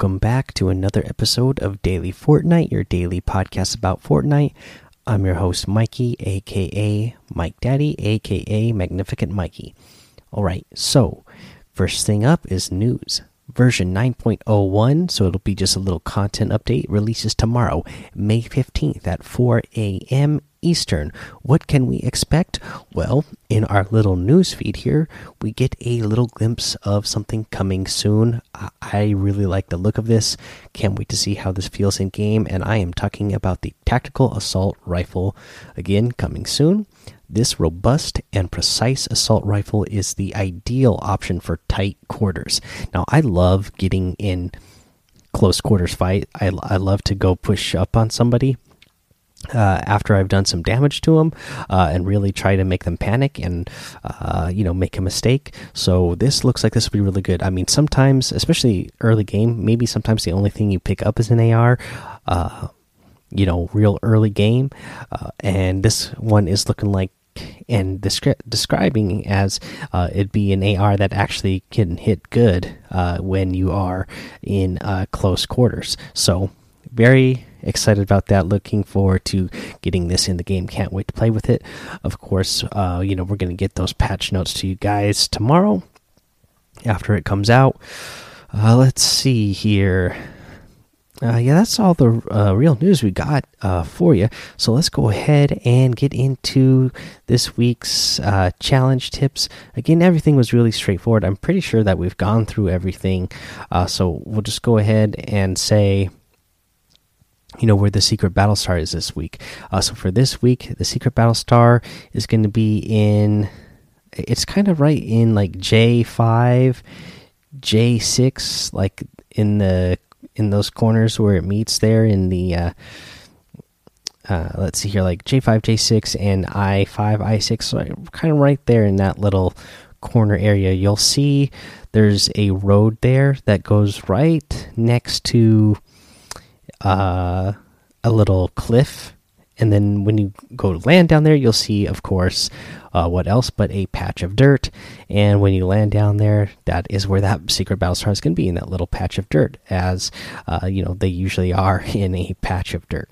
welcome back to another episode of Daily Fortnite, your daily podcast about Fortnite. I'm your host, Mikey, aka Mike Daddy, aka Magnificent Mikey. All right, so first thing up is news. Version 9.01, so it'll be just a little content update, releases tomorrow, May 15th at 4 a.m. Eastern. What can we expect? Well, in our little news feed here, we get a little glimpse of something coming soon. I really like the look of this. Can't wait to see how this feels in game. And I am talking about the Tactical Assault Rifle. Again, coming soon. This robust and precise assault rifle is the ideal option for tight quarters. Now, I love getting in close quarters fight. I, I love to go push up on somebody uh, after I've done some damage to them uh, and really try to make them panic and uh, you know make a mistake. So this looks like this will be really good. I mean, sometimes, especially early game, maybe sometimes the only thing you pick up is an AR. Uh, you know, real early game, uh, and this one is looking like and descri describing as uh, it be an AR that actually can hit good when you are in close quarters. So very excited about that. Looking forward to getting this in the game. Can't wait to play with it. Of course, uh, you know we're going to get those patch notes to you guys tomorrow after it comes out. Uh, let's see here. Uh, yeah, that's all the uh, real news we got uh, for you. So let's go ahead and get into this week's uh, challenge tips. Again, everything was really straightforward. I'm pretty sure that we've gone through everything. Uh, so we'll just go ahead and say you know where the secret battle star is this week. Uh, so for this week, the secret battle star is going to be in. It's kind of right in like J five, J six, like in the in those corners where it meets there in the. Uh, uh, let's see here, like J5, J6, and I5, I6, so kind of right there in that little corner area. You'll see there's a road there that goes right next to uh, a little cliff. And then when you go to land down there, you'll see, of course, uh, what else but a patch of dirt. And when you land down there, that is where that secret battle star is going to be in that little patch of dirt, as uh, you know they usually are in a patch of dirt.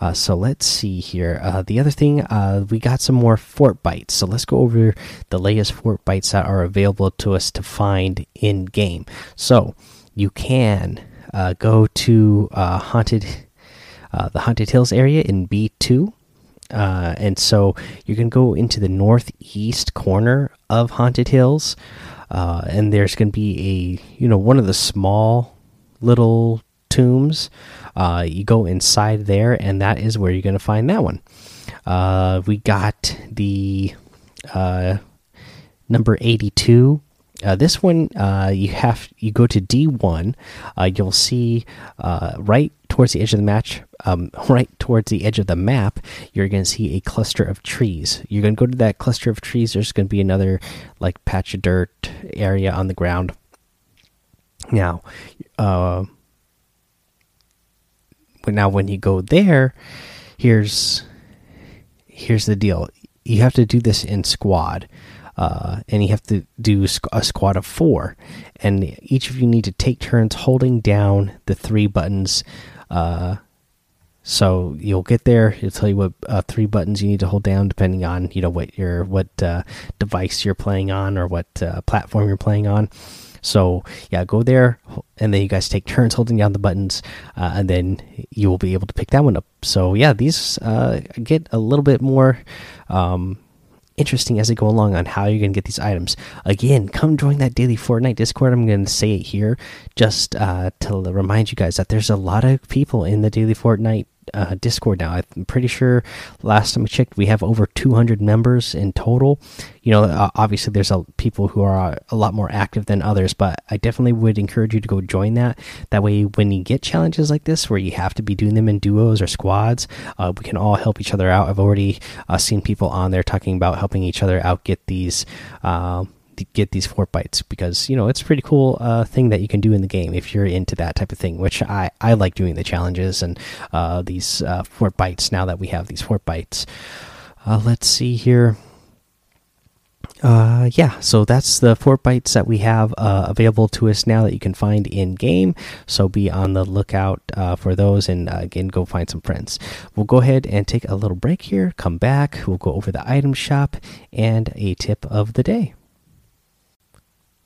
Uh, so let's see here. Uh, the other thing, uh, we got some more Fortbytes. So let's go over the latest Fortbytes that are available to us to find in game. So you can uh, go to uh, haunted uh, the haunted hills area in B2. Uh, and so you can go into the northeast corner of haunted hills, uh, and there's going to be a you know one of the small little tombs. You go inside there, and that is where you're going to find that one. we got the number 82 uh, this one, uh, you have you go to D one. Uh, you'll see uh, right towards the edge of the match, um, right towards the edge of the map. You're going to see a cluster of trees. You're going to go to that cluster of trees. There's going to be another like patch of dirt area on the ground. Now, uh, now when you go there, here's here's the deal. You have to do this in squad uh, and you have to do a squad of four, and each of you need to take turns holding down the three buttons. Uh, so you'll get there. It'll tell you what uh, three buttons you need to hold down, depending on you know what your what uh, device you're playing on or what uh, platform you're playing on. So yeah, go there, and then you guys take turns holding down the buttons, uh, and then you will be able to pick that one up. So yeah, these uh, get a little bit more um, interesting as they go along on how you're going to get these items. Again, come join that daily Fortnite Discord. I'm going to say it here just uh, to remind you guys that there's a lot of people in the daily Fortnite uh, Discord now. I'm pretty sure last time we checked, we have over 200 members in total. You know, uh, obviously there's a, people who are a lot more active than others, but I definitely would encourage you to go join that. That way, when you get challenges like this where you have to be doing them in duos or squads, uh, we can all help each other out. I've already uh, seen people on there talking about helping each other out get these uh, get these Fortbytes because you know it's a pretty cool uh, thing that you can do in the game if you're into that type of thing. Which I I like doing the challenges and uh, these uh, Fortbytes now that we have these fort bites. Uh, let's see here. uh, yeah, so that's the Fortbytes that we have uh, available to us now that you can find in game. So be on the lookout for those, and again, go find some friends. We'll go ahead and take a little break here. Come back. We'll go over the item shop and a tip of the day.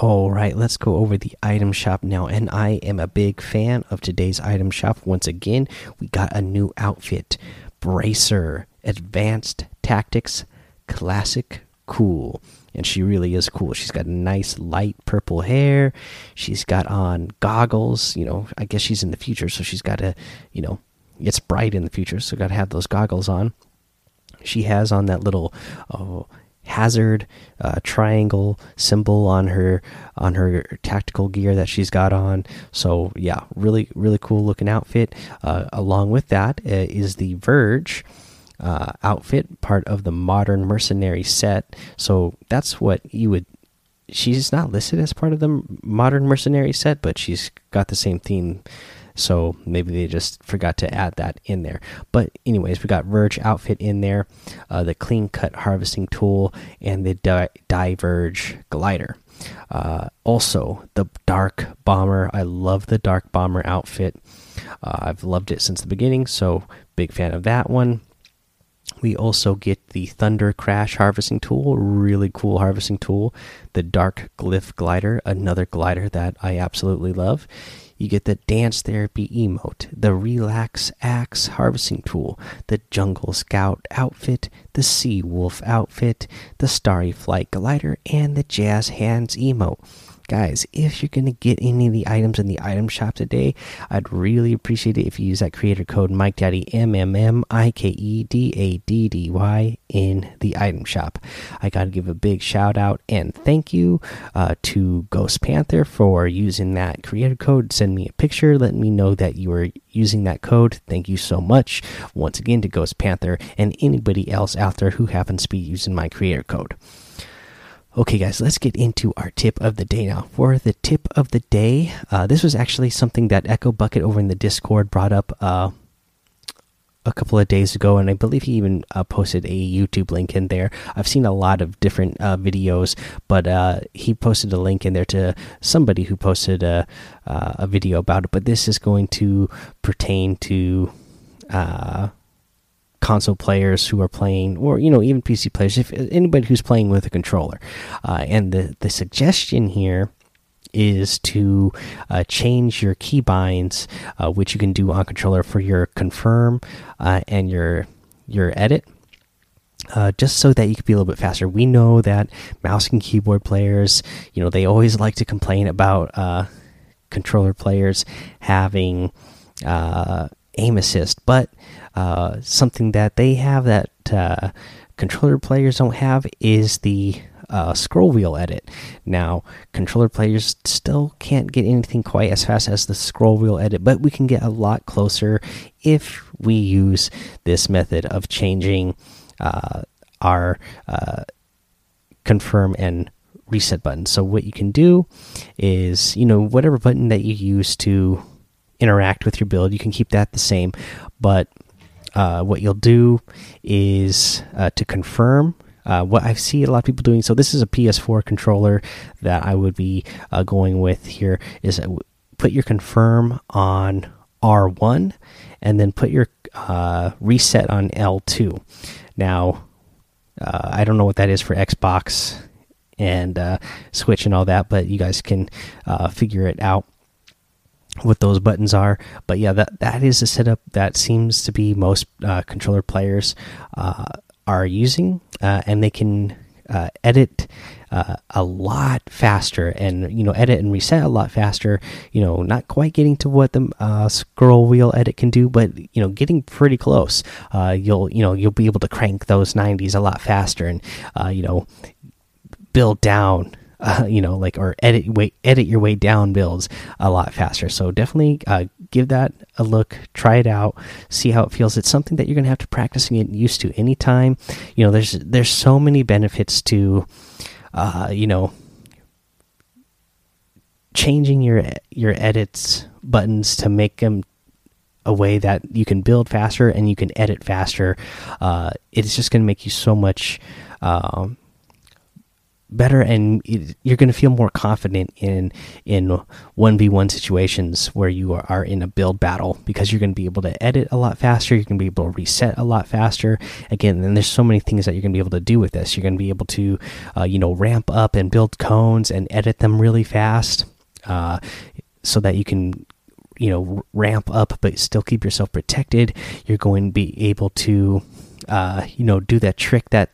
All right, let's go over the item shop now. And I am a big fan of today's item shop. Once again, we got a new outfit Bracer, Advanced Tactics, Classic, Cool and she really is cool. She's got nice light purple hair. She's got on goggles. You know, I guess she's in the future, so she's got to, you know, it's bright in the future, so got to have those goggles on. She has on that little oh, hazard uh, triangle symbol on her on her tactical gear that she's got on. So yeah, really really cool looking outfit. Uh, along with that uh, is the Verge uh, outfit, part of the modern mercenary set. So that's what you would. She's not listed as part of the modern mercenary set, but she's got the same theme. So maybe they just forgot to add that in there. But anyways, we got Verge outfit in there, uh, the clean cut harvesting tool, and the Di Diverge glider. Uh, also, the Dark Bomber. I love the Dark Bomber outfit. Uh, I've loved it since the beginning, so big fan of that one. We also get the Thunder Crash harvesting tool, really cool harvesting tool. The Dark Glyph glider, another glider that I absolutely love. You get the Dance Therapy emote, the Relax Axe harvesting tool, the Jungle Scout outfit, the Sea Wolf outfit, the Starry Flight glider, and the Jazz Hands emote guys if you're going to get any of the items in the item shop today i'd really appreciate it if you use that creator code mike daddy m m m i k e d a d d y in the item shop. I gotta give a big shout out and thank you uh, to ghost panther for using that creator code send me a picture let me know that you are using that code. Thank you so much once again to ghost panther and anybody else out there who happens to be using my creator code Okay, guys, let's get into our tip of the day now. For the tip of the day, uh, this was actually something that Echo Bucket over in the Discord brought up uh, a couple of days ago, and I believe he even uh, posted a YouTube link in there. I've seen a lot of different uh, videos, but uh, he posted a link in there to somebody who posted a, uh, a video about it. But this is going to pertain to console players who are playing, or you know, even PC players, if anybody who's playing with a controller. Uh, and the the suggestion here is to uh, change your keybinds, uh, which you can do on controller for your confirm uh, and your your edit. Uh, just so that you can be a little bit faster. We know that mouse and keyboard players, you know, they always like to complain about uh, controller players having aim assist, but uh, something that they have that uh, controller players don't have is the uh, scroll wheel edit. Now, controller players still can't get anything quite as fast as the scroll wheel edit, but we can get a lot closer if we use this method of changing uh, our uh, confirm and reset button. So, what you can do is, you know, whatever button that you use to interact with your build, you can keep that the same, but uh, what you'll do is uh, to confirm uh, what I see a lot of people doing. So this is a PS4 controller that I would be uh, going with here. Is uh, put your confirm on R1 and then put your uh, reset on L2. Now, I don't know what that is for Xbox and Switch and all that, but you guys can figure it out what those buttons are. But yeah, that that is a setup that seems to be most uh, controller players uh, are using, uh, and they can uh, edit uh, a lot faster, and you know, edit and reset a lot faster. You know, not quite getting to what the uh, scroll wheel edit can do, but you know, getting pretty close. you'll you know you'll be able to crank those 90s a lot faster, and you know, build down uh, you know, like or edit edit your way down builds a lot faster. So definitely uh, give that a look, try it out, see how it feels. It's something that you're gonna have to practice and get used to anytime. You know, there's there's so many benefits to, uh, you know, changing your your edits buttons to make them a way that you can build faster and you can edit faster. Uh, it's just going to make you so much um, better and you're going to feel more confident in in 1v1 situations where you are in a build battle because you're going to be able to edit a lot faster you're going to be able to reset a lot faster. Again and there's so many things that you're going to be able to do with this. You're going to be able to uh, you know ramp up and build cones and edit them really fast uh, so that you can you know ramp up but still keep yourself protected. You're going to be able to uh, you know do that trick that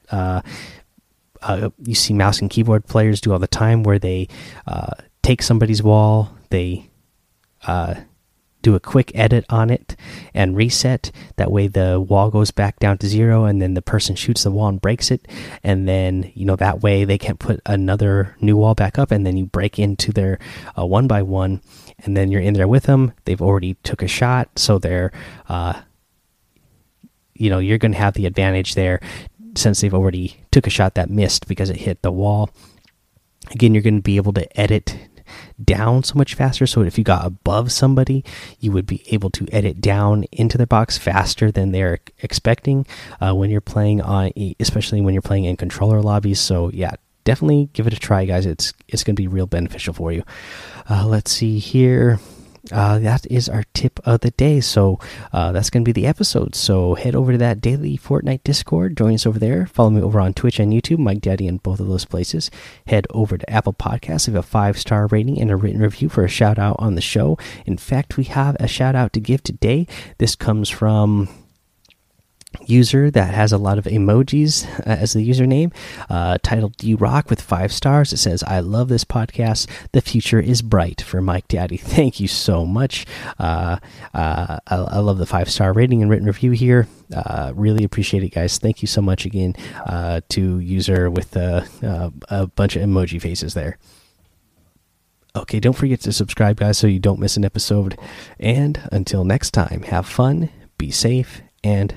uh, you see mouse and keyboard players do all the time where they uh, take somebody's wall they uh, do a quick edit on it and reset. That way the wall goes back down to zero and then the person shoots the wall and breaks it. And then you know that way they can't put another new wall back up and then you break into their uh, one by one and then you're in there with them. They've already took a shot. So they're uh, you know you're going to have the advantage there since they've already took a shot that missed because it hit the wall. Again, you're going to be able to edit down so much faster. So if you got above somebody, you would be able to edit down into their box faster than they're expecting uh, when you're playing on, especially when you're playing in controller lobbies. So yeah, definitely give it a try, guys. It's it's going to be real beneficial for you. Uh, let's see here uh, that is our tip of the day. So uh, that's going to be the episode. So head over to that daily Fortnite Discord. Join us over there. Follow me over on Twitch and YouTube, Mike Daddy in both of those places. Head over to Apple Podcasts. Leave a five star rating and a written review for a shout out on the show. In fact, we have a shout out to give today. This comes from user that has a lot of emojis uh, as the username uh, titled you rock with five stars. It says i love this podcast. The future is bright. For mike daddy thank you so much. Uh, uh, I, I, love the five star rating and written review here. Uh, really appreciate it guys. Thank you so much again uh, to user with a bunch of emoji faces there. Okay don't forget to subscribe guys so you don't miss an episode. And until next time have fun be safe and